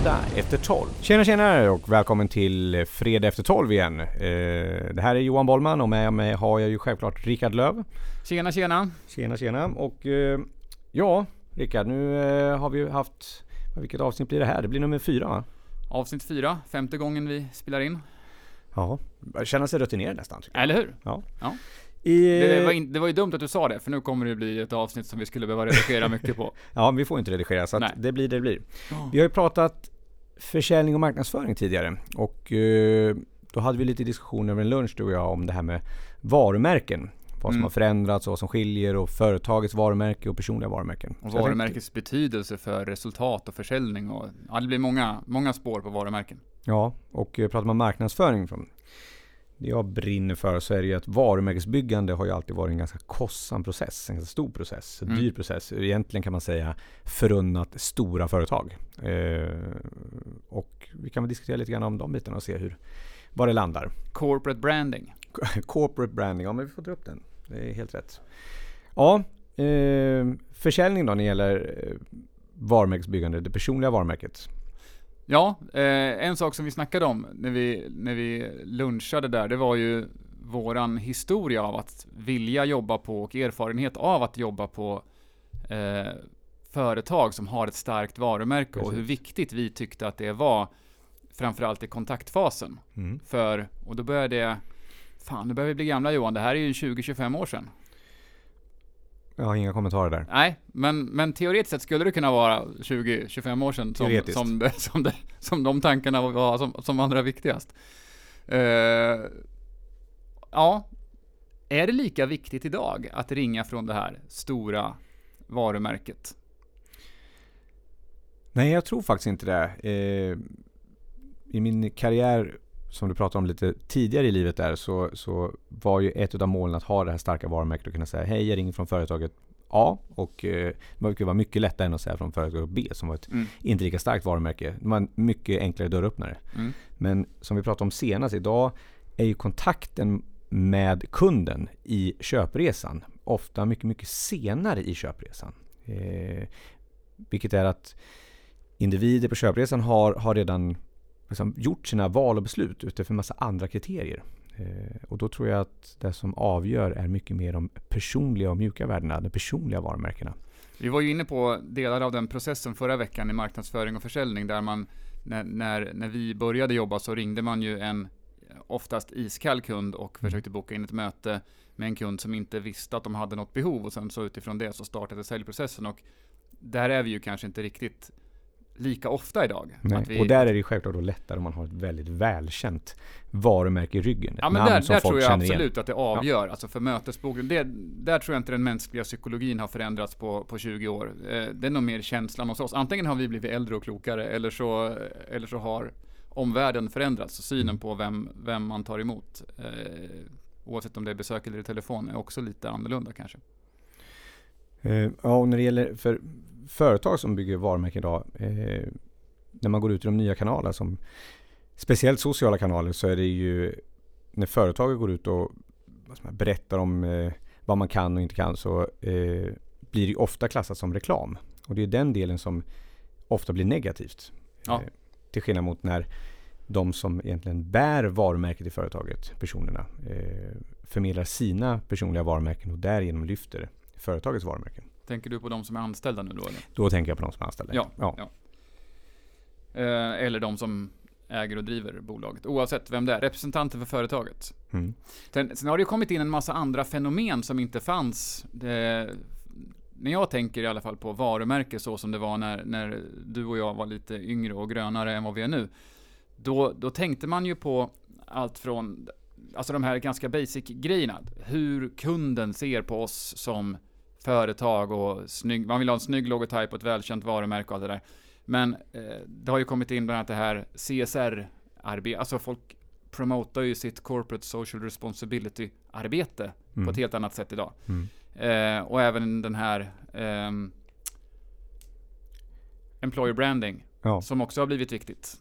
Fredag efter 12. Tjena tjena och välkommen till Fredag efter 12 igen. Eh, det här är Johan Bollman och med mig har jag ju självklart Rickard Löv. Tjena tjena! Tjena tjena och eh, ja, Rickard nu eh, har vi haft, vilket avsnitt blir det här? Det blir nummer fyra va? Avsnitt fyra, femte gången vi spelar in. Ja, känna sig rutinerad nästan. tycker jag. Eller hur? Ja. Ja. I, Det var, in, det var ju dumt att du sa det, för nu kommer det bli ett avsnitt som vi skulle behöva redigera mycket på. Ja, vi får inte redigera så det blir det det blir. Vi har ju pratat försäljning och marknadsföring tidigare och eh, då hade vi lite diskussioner över en lunch du och jag om det här med varumärken. Vad som Mm. har förändrats och vad som skiljer och företagets varumärke och personliga varumärken. Och varumärkets betydelse för resultat och försäljning och ja, det blir många, många spår på varumärken. tänkte- Ja, och eh, pratar man marknadsföring från det jag brinner för så är det ju att varumärkesbyggande har ju alltid varit en ganska kostsam process. En ganska stor process, en Mm. dyr process. Egentligen kan man säga förunnat stora företag. Eh, och vi kan väl diskutera lite grann om de bitarna och se hur, var det landar. Corporate branding. Corporate branding, ja men vi får dra upp den. Det är helt rätt. Ja, eh, försäljning då när det gäller eh, varumärkesbyggande, det personliga varumärket. Ja, eh, en sak som vi snackade om när vi, när vi lunchade där, det var ju våran historia av att vilja jobba på och erfarenhet av att jobba på eh, företag som har ett starkt varumärke och Precis. hur viktigt vi tyckte att det var framförallt i kontaktfasen. Mm. För, och då började det, fan nu börjar vi bli gamla Johan, det här är ju 20-25 år sedan. Jag har inga kommentarer där. Nej, men, men teoretiskt sett skulle det kunna vara 20-25 år sedan som, som, det, som, det, som de tankarna var som, som allra viktigast. Eh, ja, är det lika viktigt idag att ringa från det här stora varumärket? Nej, jag tror faktiskt inte det. Eh, I min karriär, som du pratade om lite tidigare i livet där, så, så var ju ett av målen att ha det här starka varumärket och kunna säga hej, jag ringer från företaget A och eh, det vara mycket lättare än att säga från företaget B som var ett Mm. inte lika starkt varumärke. Det var en mycket enklare dörröppnare. Mm. Men som vi pratade om senast, idag är ju kontakten med kunden i köpresan ofta mycket, mycket senare i köpresan. Eh, vilket är att individer på köpresan har, har redan liksom gjort sina val och beslut utifrån massa andra kriterier. Eh, och då tror jag att det som avgör är mycket mer de personliga och mjuka värdena, de personliga varumärkena. Vi var ju inne på delar av den processen förra veckan i marknadsföring och försäljning där man när, när, när vi började jobba så ringde man ju en oftast iskall kund och försökte boka in ett möte med en kund som inte visste att de hade något behov och sen så utifrån det så startade säljprocessen och där är vi ju kanske inte riktigt lika ofta idag. Vi, Och där är det självklart då lättare om man har ett väldigt välkänt varumärke i ryggen. Ja men där, där tror jag känner igen. absolut att det avgör, alltså för mötesboken. Det, där tror jag inte den mänskliga psykologin har förändrats på, på 20 år. Eh, det är nog mer känslan hos oss. Antingen har vi blivit äldre och klokare, eller så, eller så har omvärlden förändrats. Och synen på vem, vem man tar emot, eh, oavsett om det är besök eller telefon, är också lite annorlunda kanske. Eh, Ja, och när det gäller för företag som bygger varumärken idag. Eh, när man går ut i de nya kanalerna som speciellt sociala kanaler så är det ju när företaget går ut och man, berättar om eh, vad man kan och inte kan så eh, blir det ofta klassat som reklam. Och det är den delen som ofta blir negativt. Ja. Eh, till skillnad mot när de som egentligen bär varumärket i företaget, personerna, eh, förmedlar sina personliga varumärken och därigenom lyfter företagets varumärken. Tänker du på de som är anställda nu då eller? Då tänker jag på de som är anställda. Ja, ja. ja. Eh, eller de som äger och driver bolaget. Oavsett vem det är, representanter för företaget. Mm. Sen, sen har det kommit in en massa andra fenomen som inte fanns. Det, när jag tänker i alla fall på varumärke så som det var när, när du och jag var lite yngre och grönare än vad vi är nu. Då, då tänkte man ju på allt från, alltså de här ganska basic grejerna. Hur kunden ser på oss som företag och snygg, man vill ha en snygg logotyp och ett välkänt varumärke och allt det där. Men eh, det har ju kommit in bland annat det här CSR-arbete, alltså folk promotar ju sitt corporate social responsibility-arbete Mm. på ett helt annat sätt idag. Mm. Eh, och även den här ehm, employer branding, Ja. som också har blivit viktigt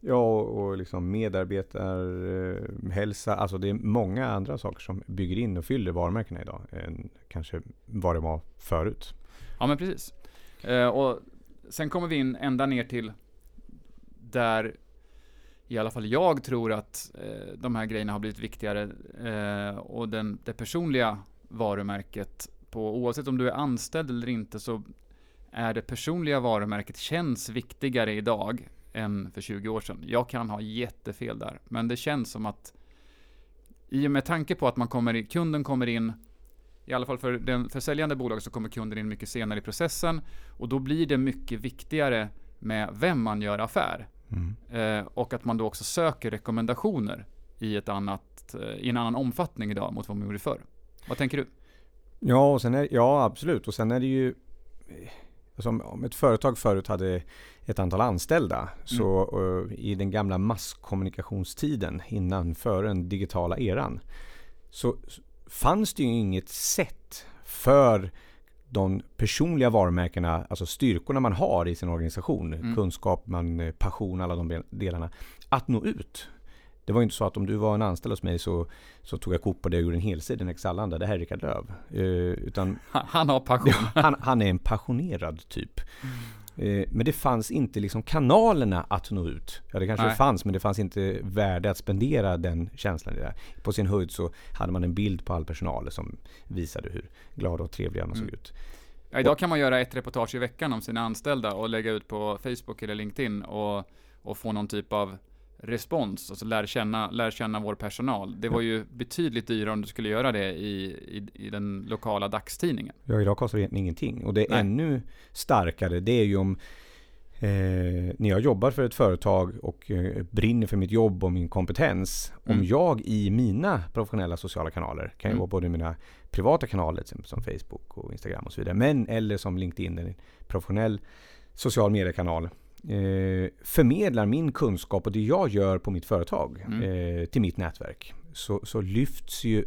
ja, och liksom medarbetarhälsa. Eh, alltså det är många andra saker som bygger in och fyller varumärkena idag. Än kanske vad det var förut. Ja men precis. Eh, och sen kommer vi in ända ner till där i alla fall jag tror att eh, de här grejerna har blivit viktigare och den, det personliga varumärket på oavsett om du är anställd eller inte så är det personliga varumärket känns viktigare idag än för 20 år sedan. Jag kan ha jättefel där, men det känns som att i och med tanke på att man kommer in, kunden kommer in i alla fall för, den, för säljande bolag så kommer kunden in mycket senare i processen och då blir det mycket viktigare med vem man gör affär. Mm. Eh, och att man då också söker rekommendationer i, ett annat, eh, i en annan omfattning idag mot vad man gjorde förr. Vad tänker du? Ja, och sen är, ja absolut. Och sen är det ju alltså om ett företag förut hade ett antal anställda mm. så uh, i den gamla masskommunikationstiden innan före den digitala eran så fanns det ju inget sätt för de personliga varumärkena, alltså styrkorna man har i sin organisation, mm. kunskap, man, eh, passion, alla de delarna, att nå ut. Det var ju inte så att om du var en anställd hos mig så, så tog jag kort på det och gjorde en helsida i Exallanda. Det här är Rickard Löv. Uh, utan, han har passion. han, han, är en passionerad typ. Mm. Uh, men det fanns inte liksom kanalerna att nå ut. Ja, det kanske Nej. fanns, men det fanns inte värde att spendera den känslan. Där. På sin höjd så hade man en bild på all personal som visade hur glada och trevliga man mm. såg ut. Ja, idag kan man göra ett reportage i veckan om sina anställda och lägga ut på Facebook eller LinkedIn och, och få någon typ av respons, alltså lär känna, lär känna vår personal. Det var ju betydligt dyrare om du skulle göra det i, i, i den lokala dagstidningen. Ja, idag kostar det egentligen ingenting. Och det är Nej. ännu starkare, det är ju om eh, när jag jobbar för ett företag och eh, brinner för mitt jobb och min kompetens. Mm. Om jag i mina professionella sociala kanaler, kan ju mm. vara både mina privata kanaler, som Facebook och Instagram och så vidare, men eller som LinkedIn, en professionell social mediekanal eh, förmedlar min kunskap och det jag gör på mitt företag mm. eh, till mitt nätverk så, så lyfts ju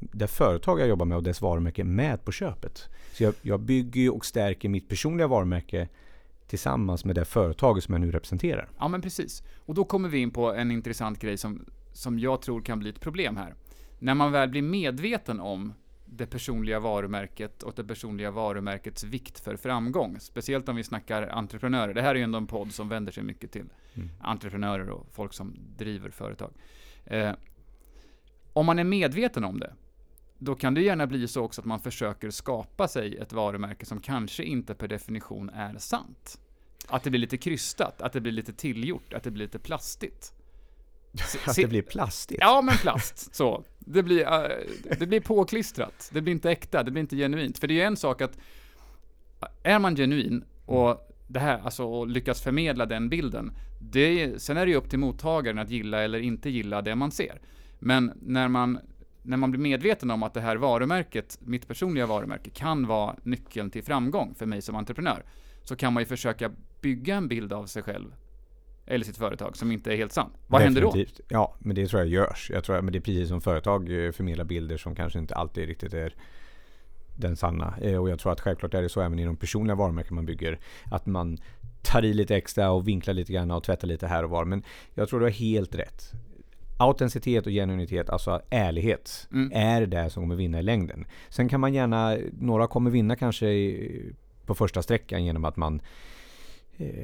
det företag jag jobbar med och dess varumärke med på köpet. Så jag, jag bygger och stärker mitt personliga varumärke tillsammans med det företaget som jag nu representerar. Ja men precis. Och då kommer vi in på en intressant grej som, som jag tror kan bli ett problem här. När man väl blir medveten om det personliga varumärket och det personliga varumärkets vikt för framgång. Speciellt om vi snackar entreprenörer. Det här är ju ändå en podd som vänder sig mycket till mm. entreprenörer och folk som driver företag. Eh, om man är medveten om det, då kan det gärna bli så också att man försöker skapa sig ett varumärke som kanske inte per definition är sant. Att det blir lite krystat, att det blir lite tillgjort, att det blir lite plastigt. Att det blir plastigt? Ja, men plast. Så. Det blir, uh, det blir påklistrat. Det blir inte äkta, det blir inte genuint. För det är ju en sak att äh, är man genuin och det här, alltså och lyckas förmedla den bilden. Det är, sen är det ju upp till mottagaren att gilla eller inte gilla det man ser. Men när man, när man blir medveten om att det här varumärket, mitt personliga varumärke, kan vara nyckeln till framgång för mig som entreprenör, så kan man ju försöka bygga en bild av sig själv eller sitt företag som inte är helt sann. Vad Definitivt. händer då? Ja, men det tror jag görs. Jag tror, men det är precis som företag eh, förmedlar bilder som kanske inte alltid riktigt är den sanna. Eh, och jag tror att självklart är det så även i de personliga varumärken man bygger. Att man tar i lite extra och vinklar lite grann och tvättar lite här och var. Men jag tror du har helt rätt. Autenticitet och genuinitet, alltså ärlighet, mm. är det som kommer vinna i längden. Sen kan man gärna, några kommer vinna kanske på första sträckan genom att man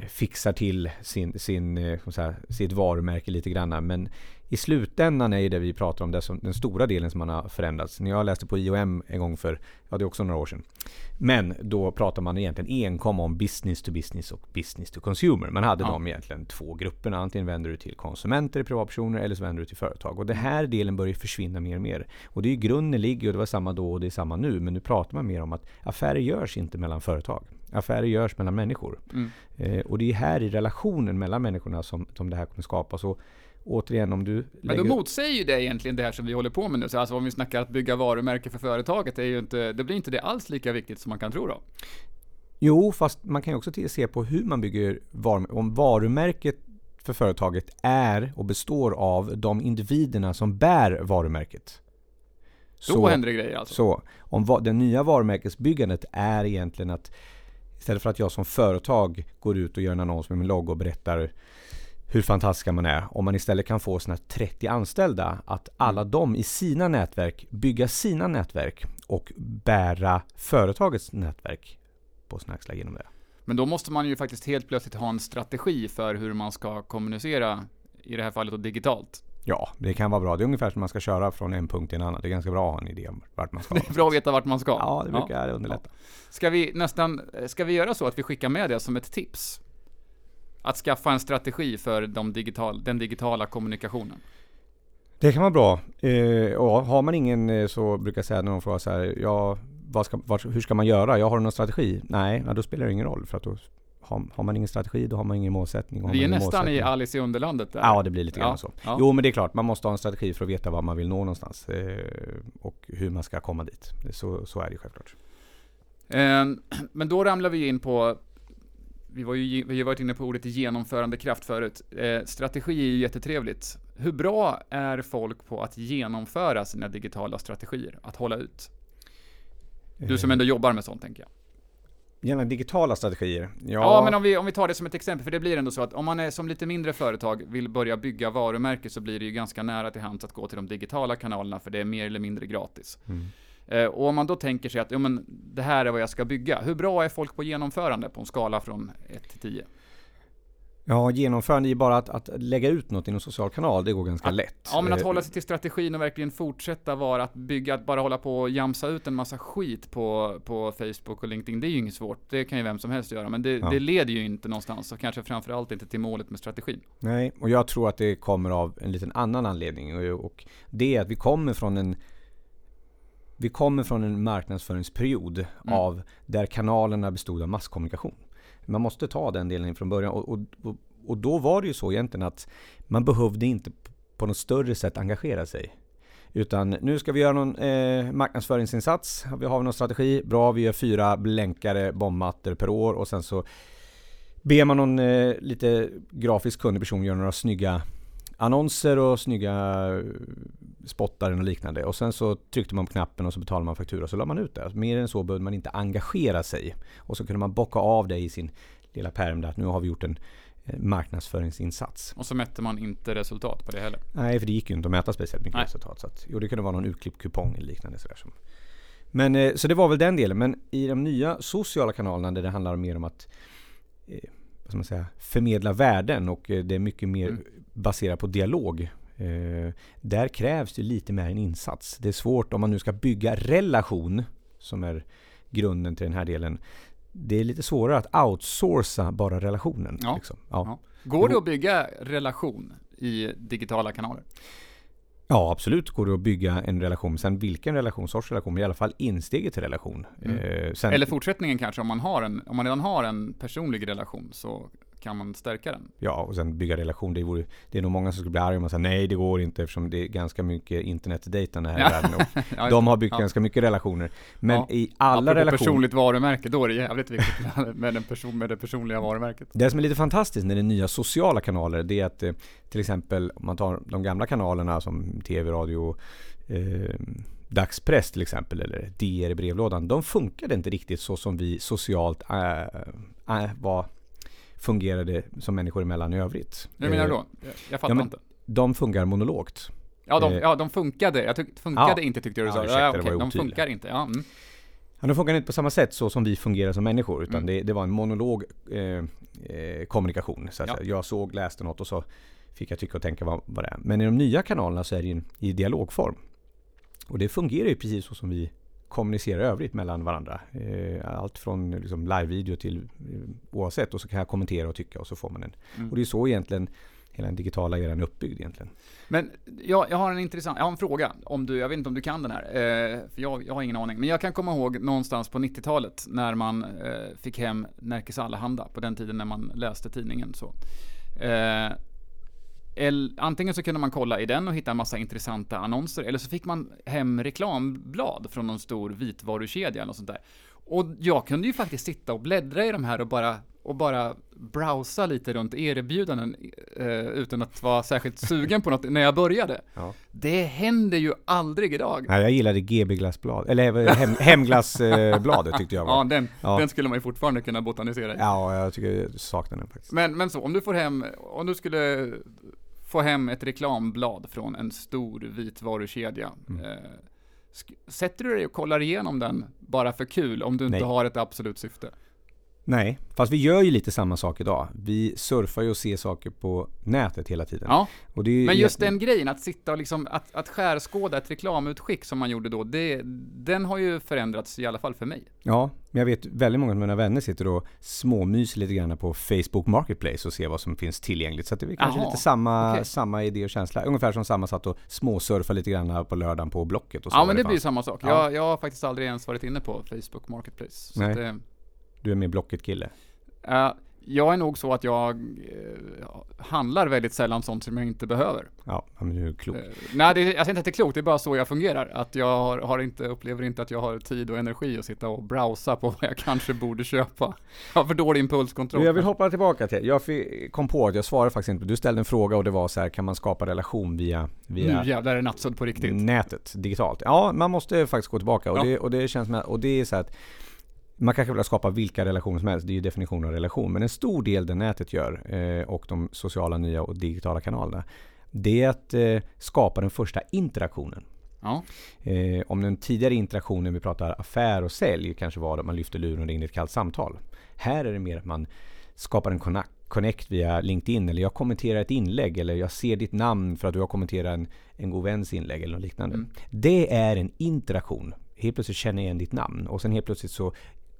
fixar till sin, sin, eh, säga, sitt varumärke lite grann. Men i slutändan är det vi pratar om det som, den stora delen som man har förändrats. När jag läste på IOM en gång för, ja det är också några år sedan. Men då pratar man egentligen enkom om business to business och business to consumer. Man hade ja. de egentligen två grupperna. Antingen vänder du till konsumenter, privatpersoner eller så vänder du till företag. Och den här delen börjar försvinna mer och mer. Och det är ju grunden ligger och det var samma då och det är samma nu. Men nu pratar man mer om att affärer görs inte mellan företag. Affärer görs mellan människor. Mm. Eh, och det är här i relationen mellan människorna som, som det här kommer skapas. Och återigen om du... Men då motsäger ju det egentligen det här som vi håller på med nu. Så alltså om vi snackar att bygga varumärke för företaget, det, är ju inte, det blir inte det alls lika viktigt som man kan tro då. Jo, fast man kan ju också se på hur man bygger varumärket. Om varumärket för företaget är och består av de individerna som bär varumärket. Så, då händer det grejer alltså? Så, om va, det nya varumärkesbyggandet är egentligen att Istället för att jag som företag går ut och gör en annons med min logga och berättar hur fantastiska man är. Om man istället kan få sina 30 anställda att alla mm. de i sina nätverk bygga sina nätverk och bära företagets nätverk på sina axlar genom det. Men då måste man ju faktiskt helt plötsligt ha en strategi för hur man ska kommunicera, i det här fallet då digitalt. Ja, det kan vara bra. Det är ungefär som man ska köra från en punkt till en annan. Det är ganska bra att ha en idé om vart man ska. Det är bra att veta vart man ska. Ja, det brukar underlätta. Ska vi nästan, ska vi göra så att vi skickar med det som ett tips? Att skaffa en strategi för de digital, den digitala kommunikationen. Det kan vara bra. Eh, och har man ingen eh, så brukar jag säga när de frågar så här, ja, vad ska, vad, hur ska man göra? Jag har någon strategi? Nej, ja, då spelar det ingen roll för att då har, har, man ingen strategi då har man ingen målsättning. Vi är nästan i Alice i Underlandet där. Ja, det blir lite grann ja, så. Ja. Jo, men det är klart, man måste ha en strategi för att veta var man vill nå någonstans. Eh, och hur man ska komma dit. Så, så är det självklart. Eh, men då ramlar vi in på vi, var ju, vi har varit inne på ordet genomförandekraft förut. Eh, strategi är ju jättetrevligt. Hur bra är folk på att genomföra sina digitala strategier? Att hålla ut? Du som ändå jobbar med sånt, tänker jag. Gärna digitala strategier. Ja, Ja, men om vi, om vi tar det som ett exempel, för det blir ändå så att om man är som lite mindre företag vill börja bygga varumärke så blir det ju ganska nära till hands att gå till de digitala kanalerna för det är mer eller mindre gratis. Mm. Eh, och om man då tänker sig att ja, men, det här är vad jag ska bygga, hur bra är folk på genomförande på en skala från 1 till 10? Ja, genomförande är bara att, att lägga ut något i någon social kanal, det går ganska Att- lätt. Ja, men att Eh, hålla sig till strategin och verkligen fortsätta vara att bygga, att bara hålla på och jamsa ut en massa skit på, på Facebook och LinkedIn, det är ju inget svårt. Det kan ju vem som helst göra, men det, Ja. det leder ju inte någonstans och kanske framförallt inte till målet med strategin. Nej, och jag tror att det kommer av en liten annan anledning. Och, och det är att vi kommer från en vi kommer från en marknadsföringsperiod Mm. av där kanalerna bestod av masskommunikation. Man måste ta den delen från början och, och, och, då var det ju så egentligen att man behövde inte på något större sätt engagera sig. Utan nu ska vi göra någon eh, marknadsföringsinsats. Vi har någon strategi. Bra, vi gör fyra blänkare bombmattor per år och sen så ber man någon eh, lite grafisk kunnig person göra några snygga annonser och snygga eh, spottar och liknande. Och sen så tryckte man på knappen och så betalade man faktura och så la man ut det. Mer än så behövde man inte engagera sig. Och så kunde man bocka av det i sin lilla pärm där att nu har vi gjort en eh, marknadsföringsinsats. Och så mätte man inte resultat på det heller. Nej, för det gick ju inte att mäta speciellt mycket Nej. resultat. Så att, jo, det kunde vara någon utklippt kupong eller liknande. Sådär som. Men, eh, så det var väl den delen. Men i de nya sociala kanalerna där det handlar mer om att eh, vad man säga, förmedla värden och det är mycket mer Mm. baserat på dialog. Eh, där krävs det lite mer en insats. Det är svårt om man nu ska bygga relation, som är grunden till den här delen. Det är lite svårare att outsourca bara relationen. Ja. Liksom. Ja. Ja. Går det att bygga relation i digitala kanaler? Ja, absolut går det att bygga en relation. Sen vilken relation, sorts relation, men i alla fall insteget till relation. Mm. Eh, sen, Eller fortsättningen kanske, om man, har en, om man redan har en personlig relation så kan man stärka den. Ja, och sen bygga relation. Det, vore, det är nog många som skulle bli arga om man säger nej, det går inte eftersom det är ganska mycket internetdejtande här i världen. Och de har byggt ja. ganska mycket relationer. Men Ja. i alla Apropå relationer... personligt varumärke, då är det jävligt viktigt med, en person, med det personliga varumärket. Det som är lite fantastiskt när det är nya sociala kanaler, det är att eh, till exempel om man tar de gamla kanalerna som tv, radio, eh, dagspress till exempel, eller DR i brevlådan. De funkade inte riktigt så som vi socialt äh, äh, var, fungerade som människor emellan i övrigt. Hur menar du Eh, då? Jag, jag fattar ja, inte. De fungerar monologt. Ja de, eh, ja, de funkade. Jag tyckte, funkade Ja. inte tyckte du Ja, sa. Ja, det okej, var de funkar inte. Ja, mm. Ja, de funkar inte på samma sätt så som vi fungerar som människor. Utan Mm. det, det var en monolog eh, eh, kommunikation. Så att Ja. Jag såg, läste något och så fick jag tycka och tänka vad, vad det är. Men i de nya kanalerna så är det ju i dialogform. Och det fungerar ju precis så som vi kommunicerar i övrigt mellan varandra. Eh, allt från liksom live-video till eh, oavsett. Och så kan jag kommentera och tycka och så får man en. Mm. Och det är så egentligen hela den digitala eran är uppbyggd egentligen. Men jag, jag har en intressant, jag har en fråga. Om du, jag vet inte om du kan den här. Eh, för jag, jag har ingen aning. Men jag kan komma ihåg någonstans på 90-talet när man eh, fick hem Nerikes Allehanda. På den tiden när man läste tidningen så. Eh, el, antingen så kunde man kolla i den och hitta en massa intressanta annonser. Eller så fick man hem reklamblad från någon stor vitvarukedja eller något sånt där. Och jag kunde ju faktiskt sitta och bläddra i de här och bara, och bara browsa lite runt erbjudanden eh, utan att vara särskilt sugen på något när jag började. Ja. Det händer ju aldrig idag. Nej, jag gillade GB glassblad, eller eh, hem, hemglassbladet tyckte jag var. Ja, den, Ja. den skulle man ju fortfarande kunna botanisera i. Ja, jag tycker jag saknar den faktiskt. Men, men så, om du får hem, om du skulle få hem ett reklamblad från en stor vitvarukedja. Mm. Eh, sätter du dig och kollar igenom den bara för kul om du inte Nej. har ett absolut syfte? Nej, fast vi gör ju lite samma sak idag. Vi surfar ju och ser saker på nätet hela tiden. Ja, det men just den grejen, att sitta och liksom, att, att skärskåda ett reklamutskick som man gjorde då, det, den har ju förändrats i alla fall för mig. Ja, men jag vet väldigt många av mina vänner sitter och småmyser lite grann på Facebook Marketplace och ser vad som finns tillgängligt. Så det är kanske Jaha, lite samma, okej. samma idé och känsla. Ungefär som samma satt och småsurfa lite grann på lördagen på Blocket och så. Ja, men det blir ju fanns. samma sak. Ja. Jag, jag har faktiskt aldrig ens varit inne på Facebook Marketplace. Nej. Du är mer Blocket-kille. eh, jag är nog så att jag eh, handlar väldigt sällan sånt som jag inte behöver. Ja, men du är klok. Eh, nej, det, jag säger inte att det är klokt, det är bara så jag fungerar. Att jag har, har inte, upplever inte att jag har tid och energi att sitta och browsa på vad jag kanske borde köpa. Jag har för dålig impulskontroll. Jag vill hoppa tillbaka till, jag kom på att jag svarade faktiskt inte. Du ställde en fråga och det var så här, kan man skapa relation via, via Nu jävlar är det nattsudd på riktigt. nätet, digitalt? Ja, man måste faktiskt gå tillbaka och, Ja. det, och det känns med, och det är så att man kanske vill skapa vilka relationer som helst, det är ju definitionen av relation. Men en stor del det nätet gör eh, och de sociala nya och digitala kanalerna, det är att eh, skapa den första interaktionen. Ja, Eh, om den tidigare interaktionen, vi pratar affär och sälj, kanske var att man lyfter luren och ringde ett kallt samtal. Här är det mer att man skapar en connect via LinkedIn eller jag kommenterar ett inlägg eller jag ser ditt namn för att du har kommenterat en, en god väns inlägg eller något liknande. Mm. Det är en interaktion. Helt plötsligt känner jag igen ditt namn och sen helt plötsligt så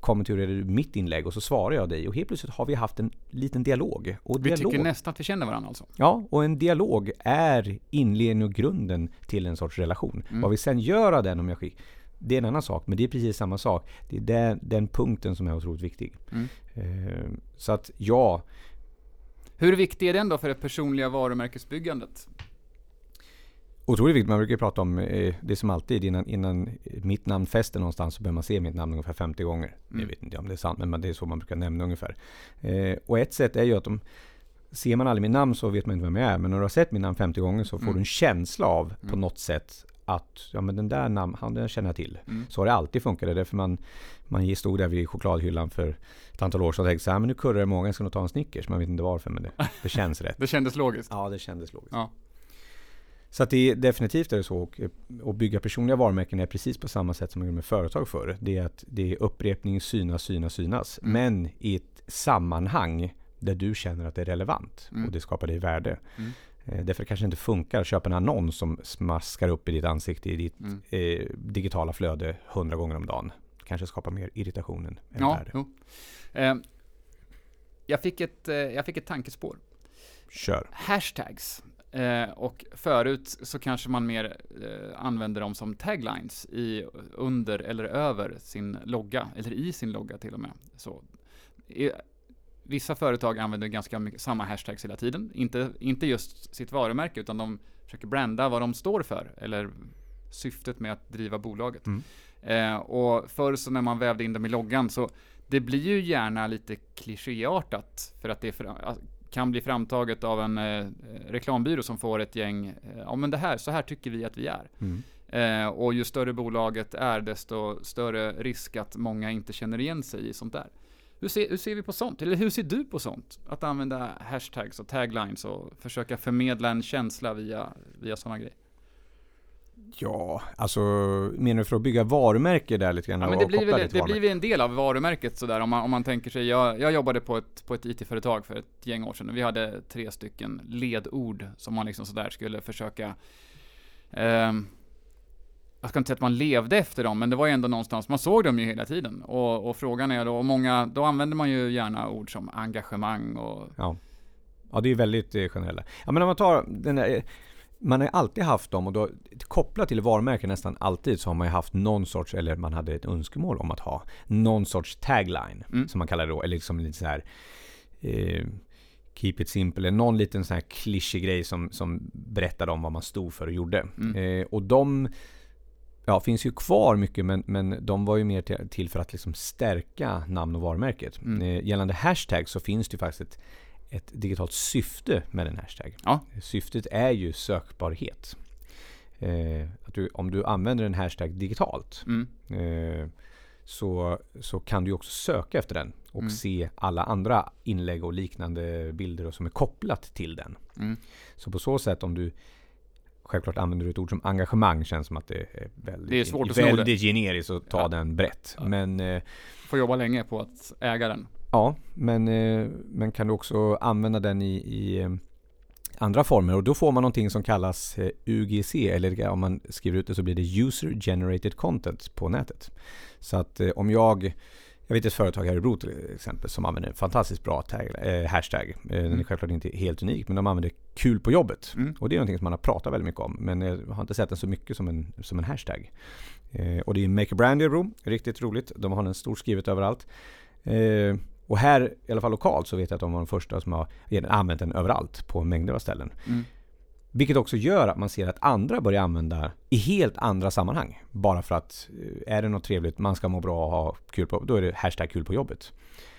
kommenterar du mitt inlägg och så svarar jag dig och helt plötsligt har vi haft en liten dialog. Och vi dialog, tycker nästan att vi känner varandra alltså. Ja, och en dialog är inledningen och grunden till en sorts relation. Mm. Vad vi sen gör av den, om jag skick, det är en annan sak, men det är precis samma sak. Det är den, den punkten som är otroligt viktig. Mm. Eh, så att ja, Hur viktig är den då för det personliga varumärkesbyggandet? Otroligt viktigt. Man brukar prata om, eh, det är som alltid, innan, innan mitt namn fäster någonstans så behöver man se mitt namn ungefär 50 gånger. Mm. Jag vet inte om det är sant, men det är så man brukar nämna ungefär. Eh, och ett sätt är ju att om Ser man aldrig mitt namn så vet man inte vem jag är. Men när du har sett mitt namn 50 gånger så får Mm. du en känsla av på Mm. något sätt att ja, men den där namn, han den känner jag till. Mm. Så har det alltid funkat. Det är därför man, man stod där vid chokladhyllan för ett antal år sedan och tänkte så här, men nu kurrar det många, jag ska nog ta en Snickers. Man vet inte varför, men det, det känns rätt. Det kändes logiskt. Ja, det kändes logiskt. Ja. Så att det är definitivt är det så. Och, och bygga personliga varumärken är precis på samma sätt som man gjorde med företag förr. Det är att det är upprepning, synas, synas, synas. Mm. Men i ett sammanhang där du känner att det är relevant Mm. och det skapar dig värde. Mm. Eh, Därför kanske det inte funkar att köpa en annons som smaskar upp i ditt ansikte i ditt Mm. eh, digitala flöde hundra gånger om dagen. Kanske skapar mer irritation än Ja, värde. Eh, jag, fick ett, eh, jag fick ett tankespår. Kör. Hashtags. Eh, och förut så kanske man mer eh, använder dem som taglines i, under eller över sin logga, eller i sin logga till och med. Så, i, vissa företag använder ganska mycket samma hashtags hela tiden. Inte, inte just sitt varumärke, utan de försöker branda vad de står för, eller syftet med att driva bolaget. Mm. Eh, och förr så när man vävde in dem i loggan så det blir ju gärna lite klichéartat för att det är fra- kan bli framtaget av en eh, reklambyrå som får ett gäng, eh, ja men det här, så här tycker vi att vi är. Mm. Eh, och ju större bolaget är, desto större risk att många inte känner igen sig i sånt där. Hur ser, hur ser vi på sånt? Eller hur ser du på sånt? Att använda hashtags och taglines och försöka förmedla en känsla via, via sådana grejer. Ja, alltså menar du för att bygga varumärke där lite grann? Ja, men det blir, väl, det varumärke? blir väl en del av varumärket sådär om man, om man tänker sig, jag, jag jobbade på ett, på ett IT-företag för ett gäng år sedan och vi hade tre stycken ledord som man liksom sådär skulle försöka ehm, jag ska inte säga att man levde efter dem, men det var ju ändå någonstans, man såg dem ju hela tiden. Och, och frågan är då, och många, då använder man ju gärna ord som engagemang och Ja. ja, det är väldigt eh, generella. Ja, men om man tar den där, eh, man har alltid haft dem och då kopplat till varumärken nästan alltid så har man ju haft någon sorts, eller man hade ett önskemål om att ha någon sorts tagline Mm. som man kallar det då, eller liksom lite så här eh, Keep it simple, eller någon liten sån här klyschig grej som, som berättade om vad man stod för och gjorde. Mm. Eh, och de ja, finns ju kvar mycket men, men de var ju mer till, till för att liksom stärka namn och varumärket. Mm. Eh, gällande hashtag så finns det ju faktiskt ett, ett digitalt syfte med en hashtag. Ja. Syftet är ju sökbarhet. Eh, att du, om du använder en hashtag digitalt mm, eh, så, så kan du också söka efter den och Mm. se alla andra inlägg och liknande bilder som är kopplat till den. mm, Så på så sätt om du Självklart använder du ett ord som engagemang känns som att det är väldigt, Det är svårt att väldigt generiskt att ta Ja. den brett. Ja. Men eh, får jobba länge på att äga den. Ja, men, eh, men kan du också använda den i, i eh, andra former och då får man någonting som kallas eh, UGC eller om man skriver ut det så blir det User Generated Content på nätet. Så att om jag jag vet ett företag här i Örebro till exempel som använder en fantastiskt bra tag, eh, hashtag. Den är mm. självklart inte helt unik men de använder kul på jobbet. Mm. Och det är någonting som man har pratat väldigt mycket om men jag har inte sett den så mycket som en, som en hashtag. Eh, och det är Make a Brand i Örebro, riktigt roligt. De har den stort skrivet överallt. Eh, och här, i alla fall lokalt, så vet jag att de var de första som har använt den överallt på mängder av ställen. Mm. Vilket också gör att man ser att andra börjar använda i helt andra sammanhang. Bara för att eh, är det något trevligt, man ska må bra och ha kul på då är det hashtag kul på jobbet.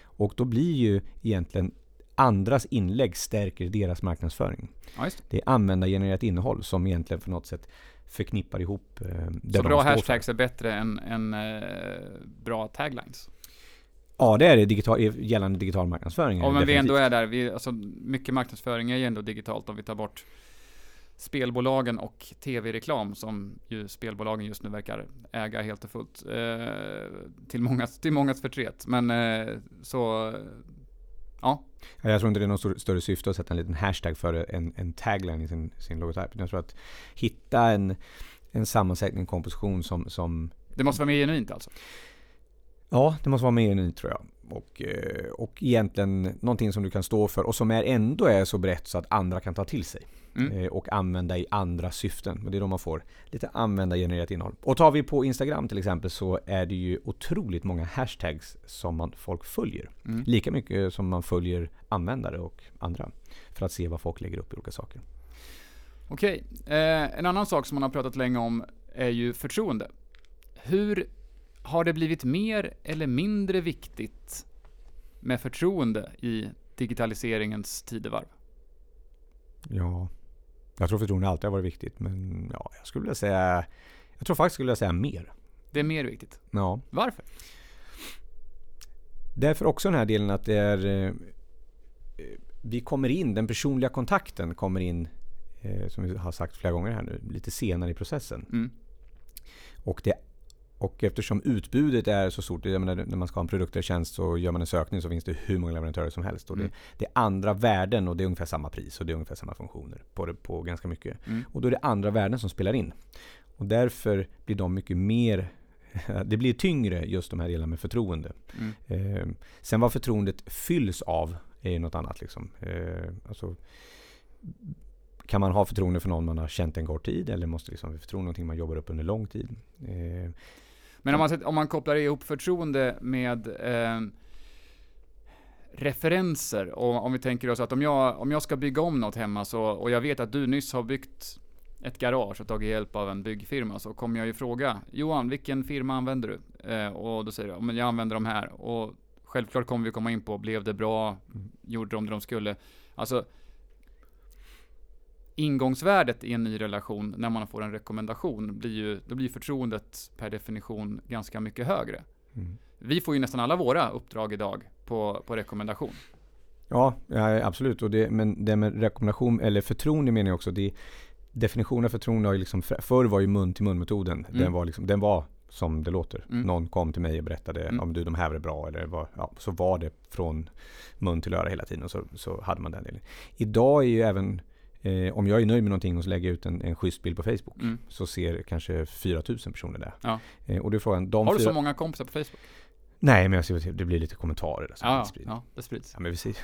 Och då blir ju egentligen andras inlägg stärker deras marknadsföring. Ja, det. är användargenererat innehåll som egentligen på något sätt förknippar ihop eh, det Så bra hashtags för. är bättre än, än eh, bra taglines? Ja, det är det digital, gällande digital marknadsföring. Ja, men definitivt. vi ändå är där. Vi, alltså, mycket marknadsföring är ju ändå digitalt om vi tar bort spelbolagen och tv-reklam som ju spelbolagen just nu verkar äga helt och fullt. Eh, till, mångas, till mångas förtret. Men eh, så, ja. Jag tror inte det är något större syfte att sätta en liten hashtag för en, en tagline i sin, sin logotyp. Jag tror att hitta en, en sammansättning, en komposition som, som... Det måste vara mer genuint alltså? Ja, det måste vara mer genuint tror jag. Och, eh, och egentligen någonting som du kan stå för och som är, ändå är så brett så att andra kan ta till sig. Mm. Eh, och använda i andra syften. Och det är då man får lite användargenererat innehåll. Och tar vi på Instagram till exempel så är det ju otroligt många hashtags som man, folk följer. Mm. Lika mycket som man följer användare och andra. För att se vad folk lägger upp i olika saker. Okej, eh, en annan sak som man har pratat länge om är ju förtroende. Hur har det blivit mer eller mindre viktigt med förtroende i digitaliseringens tidevarv? Ja, jag tror förtroende alltid har varit viktigt, men ja, jag skulle vilja säga... Jag tror faktiskt skulle jag säga mer. Det är mer viktigt? Ja. Varför? Därför också den här delen att det är... Eh, vi kommer in, den personliga kontakten kommer in, eh, som vi har sagt flera gånger här nu, lite senare i processen. Mm. Och det och eftersom utbudet är så stort, jag menar, när man ska ha en produkt eller tjänst så gör man en sökning så finns det hur många leverantörer som helst. Och det, mm. det, är andra värden och det är ungefär samma pris och det är ungefär samma funktioner på, det, på ganska mycket. Mm. Och då är det andra värden som spelar in. Och därför blir de mycket mer det blir tyngre just de här delarna med förtroende. Mm. Eh, sen vad förtroendet fylls av är något annat. Liksom. Eh, alltså, kan man ha förtroende för någon man har känt en kort tid eller måste liksom förtroende någonting man jobbar upp under lång tid? Eh, men om man, om man kopplar ihop förtroende med eh, referenser, och om vi tänker oss att om jag, om jag ska bygga om något hemma så, och jag vet att du nyss har byggt ett garage och tagit hjälp av en byggfirma så kommer jag ju fråga Johan, vilken firma använder du? Eh, och då säger jag, men jag använder de här. Och självklart kommer vi komma in på, blev det bra? Mm. Gjorde de det de skulle? Alltså, ingångsvärdet i en ny relation när man får en rekommendation blir ju, då blir förtroendet per definition ganska mycket högre. Mm. Vi får ju nästan alla våra uppdrag idag på, på rekommendation. Ja, ja absolut. Och det, men det med rekommendation, eller förtroende menar jag också, det, definitionen av förtroende har ju liksom, förr var ju mun till mun metoden. Mm. Den, var liksom, den var som det låter. Mm. Någon kom till mig och berättade mm. om du de här är bra eller var, ja, så var det från mun till öra hela tiden och så, så hade man den delen. Idag är ju även Eh, om jag är nöjd med någonting och så lägger jag ut en, en schysst bild på Facebook mm. så ser kanske 4000 personer det. Ja. Eh, och då är frågan, de Har du fyra... så många kompisar på Facebook? Nej, men jag ser, det blir lite kommentarer. Där, ja, ja, det sprids. Ja, men vi ser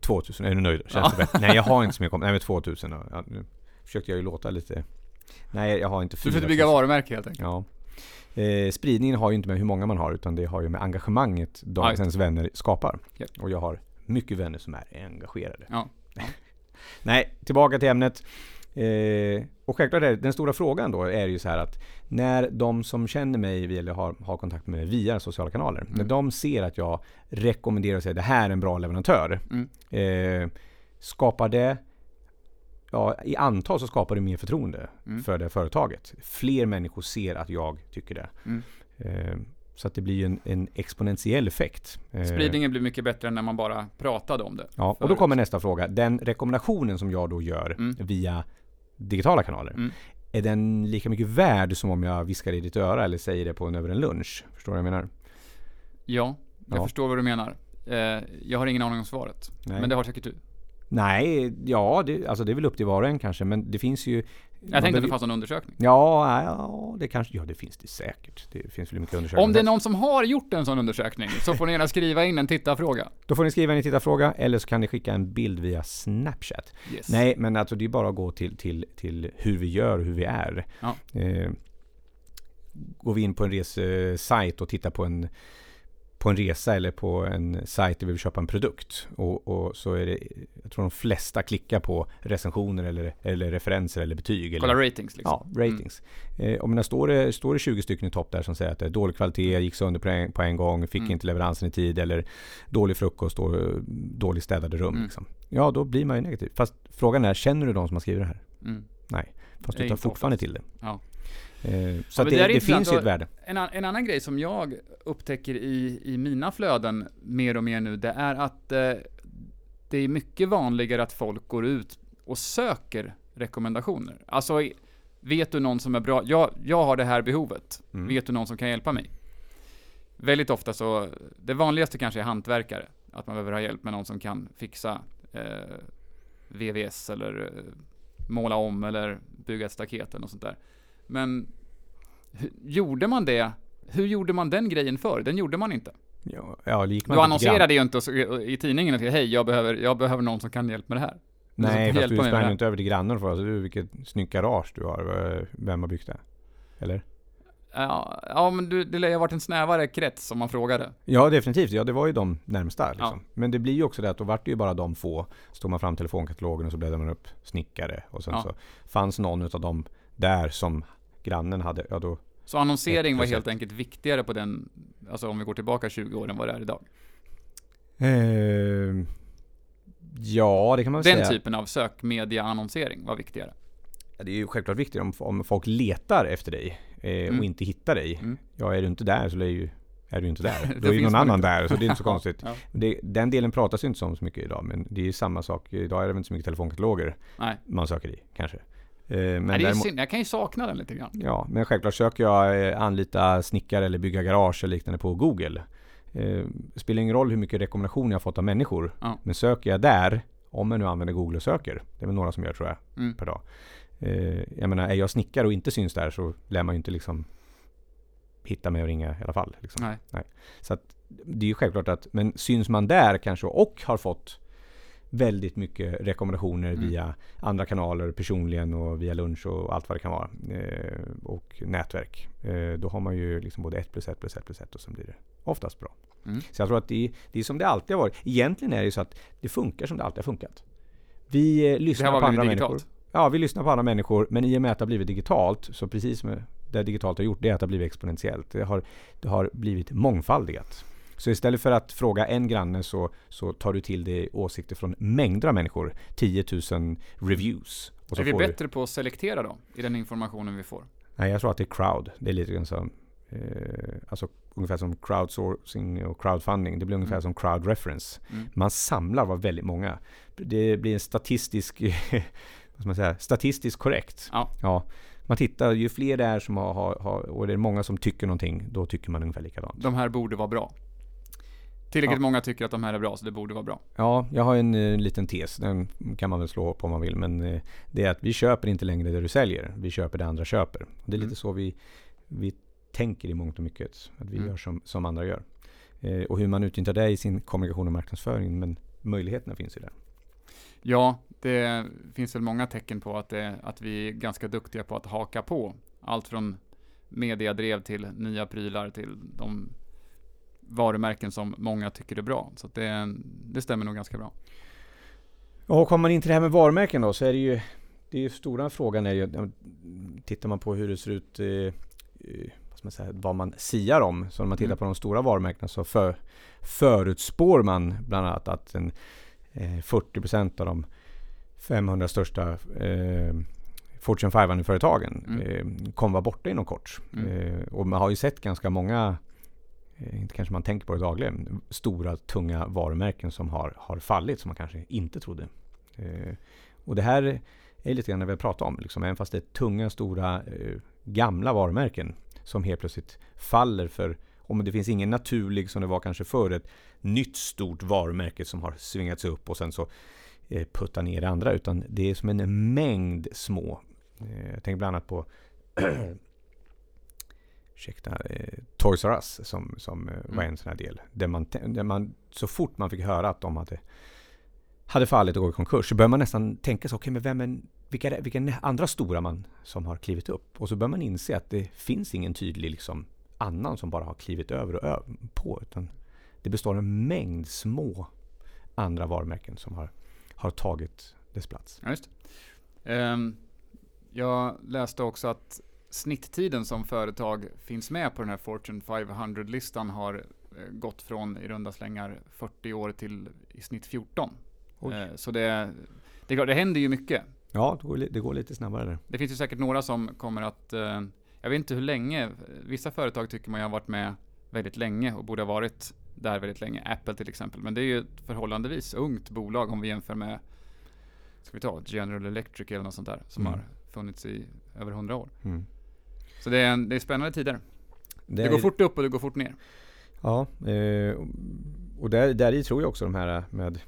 2000, är du nöjd? Känns ja. det? Nej, jag har inte så mycket kompisar. Nej, men 2000 då. Ja, nu försökte jag ju låta lite... Nej, jag har inte Du får bygga varumärke helt enkelt. Ja. Eh, spridningen har ju inte med hur många man har utan det har ju med engagemanget dagens ens vänner skapar. Yep. Och jag har mycket vänner som är engagerade. Ja. Nej, tillbaka till ämnet. Eh, och självklart är den stora frågan då är ju så här att när de som känner mig eller har, har kontakt med mig via sociala kanaler, mm. när de ser att jag rekommenderar och säger det här är en bra leverantör. Mm. Eh, skapar det Ja, i antal så skapar det mer förtroende mm. för det företaget. Fler människor ser att jag tycker det. Mm. Eh, så att det blir en, en exponentiell effekt. Eh, Spridningen blir mycket bättre än när man bara pratade om det. Ja, och då kommer nästa fråga. Den rekommendationen som jag då gör mm. via digitala kanaler. Mm. Är den lika mycket värd som om jag viskar i ditt öra eller säger det på en, över en lunch? Förstår du vad jag menar? Ja, jag ja. förstår vad du menar. Eh, jag har ingen aning om svaret. Nej. Men det har säkert du. Nej, ja, det, alltså det är väl upp till var och en kanske, men det finns ju... Jag tänkte att det fanns en undersökning. Ja, ja, det kanske, ja det finns det säkert. Det finns väl mycket undersökningar. Om det är någon som har gjort en sån undersökning så får ni gärna skriva in en tittarfråga. Då får ni skriva in i tittarfråga eller så kan ni skicka en bild via Snapchat. Yes. Nej, men alltså det är bara att gå till, till, till hur vi gör och hur vi är. Ja. Eh, går vi in på en resesajt och tittar på en, på en resa eller på en sajt där vi vill köpa en produkt. Och, och så är det, jag tror de flesta klickar på recensioner eller, eller referenser eller betyg. Kolla eller, ratings liksom. Ja, ratings. Eh, och menar, står, det, står det 20 stycken i topp där som säger att det är dålig kvalitet, gick sönder på en, på en gång, fick Mm. inte leveransen i tid eller dålig frukost och eh, dåligt städade rum. Mm. Liksom. Ja, då blir man ju negativ. Fast frågan är, känner du de som har skrivit det här? Mm. Fast Det du tar fortfarande oftast. till det. Ja. Eh, så Ja, det det, finns ju ett värde. En, en annan grej som jag upptäcker i, i mina flöden mer och mer nu, det är att eh, det är mycket vanligare att folk går ut och söker rekommendationer. Alltså, vet du någon som är bra? Jag, jag har det här behovet. Mm. Vet du någon som kan hjälpa mig? Väldigt ofta så, det vanligaste kanske är hantverkare. Att man behöver ha hjälp med någon som kan fixa eh, VVS eller eh, måla om eller bygga ett staket eller något sånt där. Men gjorde man det? Hur gjorde man den grejen för? Den gjorde man inte. Ja, ja, gick man Du annonserade ju inte i tidningen att hej, jag behöver, jag behöver någon som kan hjälpa med det här. Som Nej, fast du sprang ju inte över till grannen och frågade du vilket snyggt garage du har. Vem har byggt det? Eller? Ja, ja men du, det lär ju ha varit en snävare krets om man frågade. Ja, definitivt. Ja, det var ju de närmsta. Liksom. Ja. Men det blir ju också det att då vart det ju bara de få. Så tog man fram telefonkatalogen och så bläddrade man upp snickare. Och sen Ja. så fanns någon utav dem där som grannen hade. Ja, då... Så annonsering var helt enkelt viktigare på den, alltså om vi går tillbaka 20 år än vad det är idag. Eh, ja, det kan man Den säga. typen av sökmedia-annonsering var viktigare. Ja, Det är ju självklart viktigt om, om folk letar efter dig eh, Mm. och inte hittar dig. Mm. Ja, är du inte där så är, ju, är du inte där. Då är ju någon annan inte. där, så det är inte så konstigt. Ja. Det, den delen pratas ju inte så mycket idag, men det är ju samma sak. Idag är det väl inte så mycket telefonkataloger Nej, man söker i, kanske. Eh, men Nej det är synd. Jag kan ju sakna den lite grann. Ja, men självklart söker jag eh, anlita snickare eller bygga garage eller liknande på Google. Eh, spelar ingen roll hur mycket rekommendationer jag har fått av människor. Ja. Men söker jag där, om jag nu använder Google och söker, det är väl några som gör tror jag, Mm. per dag. Eh, jag menar, är jag snickare och inte syns där så lär man ju inte liksom hitta mig och ringa i alla fall. Liksom. Nej. Så att det är ju självklart att, men syns man där kanske och har fått väldigt mycket rekommendationer Mm. via andra kanaler personligen och via lunch och allt vad det kan vara. Eh, och nätverk. Eh, då har man ju liksom både 1 plus 1 plus 1 plus 1 och sen blir det oftast bra. Mm. Så jag tror att det det är som det alltid har varit. Egentligen är det ju så att det funkar som det alltid har funkat. Vi eh, lyssnar på andra blivit människor. digitalt. Ja, vi lyssnar på andra människor, men i och med att det har blivit digitalt, så precis som det digitalt har gjort, det är att det har blivit exponentiellt. Det har, det har blivit mångfaldigat. Så istället för att fråga en granne så, så tar du till dig åsikter från mängder av människor. 10 000 reviews. Är vi får du, bättre på att selektera då? I den informationen vi får? nej, jag tror att det är crowd. Det är lite grann som, eh, alltså ungefär som crowdsourcing och crowdfunding. Det blir ungefär Mm. som crowd reference. Mm. Man samlar vad väldigt många. Det blir en statistisk, vad ska man säga, statistiskt korrekt. Ja. Man tittar, ju fler det är som har, har, och det är många som tycker någonting, då tycker man ungefär likadant. De här borde vara bra. Tillräckligt Ja. många tycker att de här är bra, så det borde vara bra. Ja, jag har en eh, liten tes, den kan man väl slå på om man vill, men eh, det är att vi köper inte längre det du säljer, vi köper det andra köper. Det är Mm. lite så vi, vi tänker i mångt och mycket, att vi Mm. gör som, som andra gör. Eh, och hur man utnyttjar det i sin kommunikation och marknadsföring, men möjligheterna finns ju där. Ja, det finns väl många tecken på att, det, att vi är ganska duktiga på att haka på. Allt från mediadrev till nya prylar till de varumärken som många tycker är bra. Så det, det stämmer nog ganska bra. Och kommer man in till det här med varumärken då så är det ju det är ju stora frågan är ju Tittar man på hur det ser ut eh, eh, vad, man säga, vad man siar om Så när man tittar Mm. på de stora varumärkena så för, förutspår man bland annat att en, eh, 40% av de 500 största eh, Fortune 500-företagen Mm. eh, kommer vara borta inom kort. Mm. Eh, och man har ju sett ganska många Eh, inte kanske man tänker på det dagligen, stora tunga varumärken som har, har fallit som man kanske inte trodde. Eh, och det här är lite grann det vi pratar om, liksom, även fast det är tunga, stora, eh, gamla varumärken som helt plötsligt faller för om det finns ingen naturlig, som det var kanske förr, ett nytt stort varumärke som har svingats upp och sen så eh, puttar ner det andra. Utan det är som en mängd små. Eh, jag tänker bland annat på ursäkta, eh, Toys R Us som, som eh, var Mm. en sån här del. Där man, där man, så fort man fick höra att de hade, hade fallit och gått i konkurs så börjar man nästan tänka så, okej men vem är, vilka, vilka andra stora man som har klivit upp? Och så börjar man inse att det finns ingen tydlig liksom, annan som bara har klivit över och över på. Utan det består av en mängd små andra varumärken som har, har tagit dess plats. Ja, just. Ehm, jag läste också att snitttiden som företag finns med på den här Fortune 500-listan har eh, gått från i runda slängar 40 år till i snitt 14. Oj. Eh, så det, det, det händer ju mycket. Ja, det går, det går lite snabbare där. Det finns ju säkert några som kommer att, eh, jag vet inte hur länge, vissa företag tycker man har varit med väldigt länge och borde ha varit där väldigt länge. Apple till exempel. Men det är ju ett förhållandevis ungt bolag om vi jämför med, ska vi ta General Electric eller något sånt där, som Mm. har funnits i över 100 år. Mm. Så det är, en, det är spännande tider. Det, är- går fort upp och det går fort ner. Ja, eh, och där, där i tror jag också de här med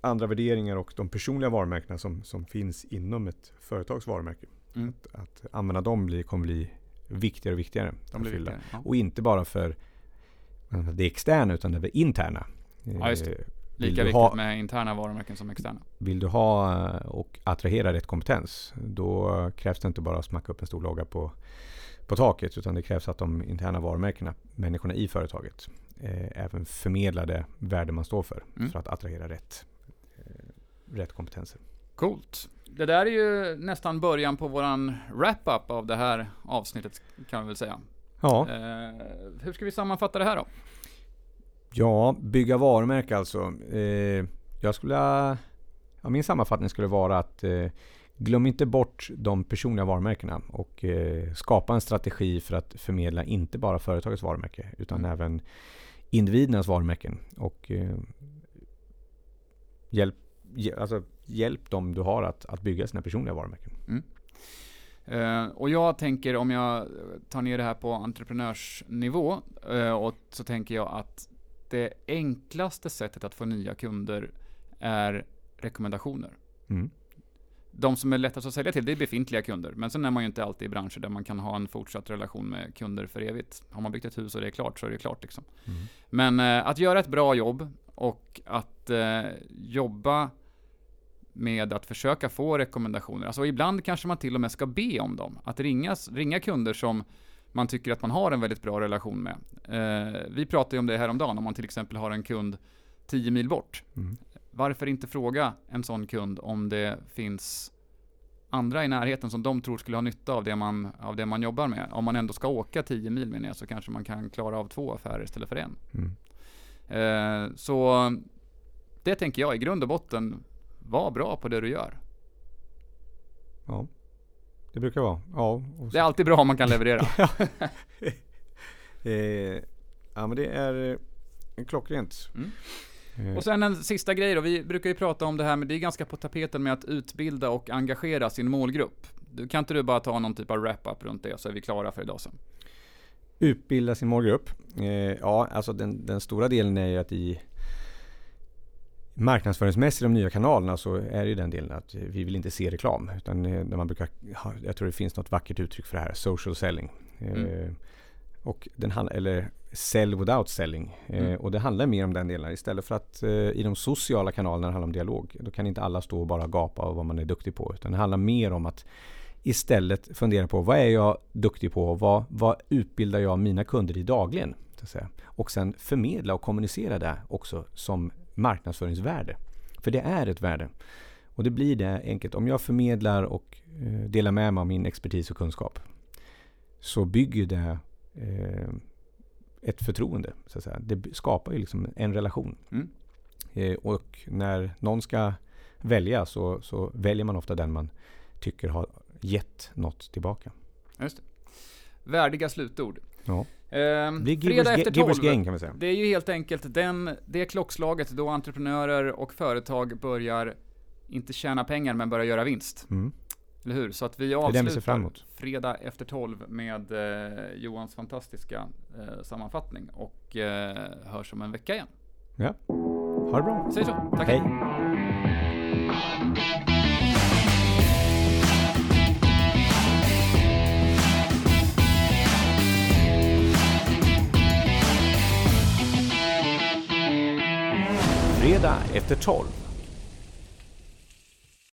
andra värderingar och de personliga varumärkena som, som finns inom ett företags varumärke. Mm. Att, att använda dem blir, kommer bli viktigare och viktigare. De blir viktigare. Ja. Och inte bara för eh, det externa utan det interna. Ja, just det. Eh, Lika viktigt ha- med interna varumärken som externa. Vill du ha eh, och attrahera rätt kompetens, då krävs det inte bara att smacka upp en stor logga på, på taket, utan det krävs att de interna varumärkena, människorna i företaget, eh, även förmedlar det värde man står för, Mm. för att attrahera rätt, eh, rätt kompetenser. Coolt. Det där är ju nästan början på våran wrap-up av det här avsnittet kan vi väl säga. Ja, Eh, hur ska vi sammanfatta det här då? ja bygga varumärke alltså. Eh, jag skulle, ja, min sammanfattning skulle vara att eh, glöm inte bort de personliga varumärkena och eh, skapa en strategi för att förmedla inte bara företagets varumärke utan Mm. även individernas varumärken. Och eh, hjälp, hj- alltså, hjälp dem du har att, att bygga sina personliga varumärken. Eh, och jag tänker om jag tar ner det här på entreprenörsnivå eh, och så tänker jag att det enklaste sättet att få nya kunder är rekommendationer. Mm. De som är lättast att sälja till, det är befintliga kunder. Men sen är man ju inte alltid i branscher där man kan ha en fortsatt relation med kunder för evigt. Har man byggt ett hus och det är klart så är det klart liksom. Mm. Men eh, att göra ett bra jobb och att eh, jobba med att försöka få rekommendationer. Alltså ibland kanske man till och med ska be om dem. Att ringas, ringa kunder som man tycker att man har en väldigt bra relation med. Eh, vi pratade ju om det häromdagen, om man till exempel har en kund 10 mil bort. Mm. Varför inte fråga en sån kund om det finns andra i närheten som de tror skulle ha nytta av det man, av det man jobbar med. Om man ändå ska åka 10 mil menar jag, så kanske man kan klara av två affärer istället för en. Mm. Eh, så det tänker jag i grund och botten, var bra på det du gör. Ja, det brukar vara. Ja, Det är alltid bra om man kan leverera. eh, ja men det är eh, klockrent. Mm. Eh, Och sen en sista grej då, vi brukar ju prata om det här, men det är ganska på tapeten med att utbilda och engagera sin målgrupp. Du, kan inte du bara ta någon typ av wrap-up runt det, så är vi klara för idag sen. Utbilda sin målgrupp. Eh, ja, alltså den, den stora delen är ju att i marknadsföringsmässigt i de nya kanalerna så är det ju den delen att vi vill inte se reklam. Utan eh, när man brukar, jag tror det finns något vackert uttryck för det här, social selling. Eh, Mm. Och den handlar, eller sell without selling. Eh, Mm. och det handlar mer om den delen. Istället för att eh, i de sociala kanalerna handlar om dialog. Då kan inte alla stå och bara gapa av vad man är duktig på. Utan det handlar mer om att istället fundera på vad är jag duktig på? Vad, vad utbildar jag mina kunder i dagligen? Så att säga. Och sen förmedla och kommunicera det också som marknadsföringsvärde. För det är ett värde. Och det blir det enkelt. Om jag förmedlar och eh, delar med mig av min expertis och kunskap så bygger det eh, ett förtroende. Så att säga. Det skapar ju liksom en relation. Mm. Eh, och när någon ska välja så, så väljer man ofta den man tycker har gett något tillbaka. Just det. Värdiga slutord. Ja. Ehm, Det är fredag efter ga- givers 12. gain kan man säga. Det är ju helt enkelt den, det klockslaget då entreprenörer och företag börjar, inte tjäna pengar, men börjar göra vinst. Mm. Eller hur? Så att vi är den vi ser avslutar fredag efter 12 med eh, Johans fantastiska eh, sammanfattning och eh, hörs om en vecka igen. Ja. Ha det bra. Säg så. Tack. Hej. Fredag efter 12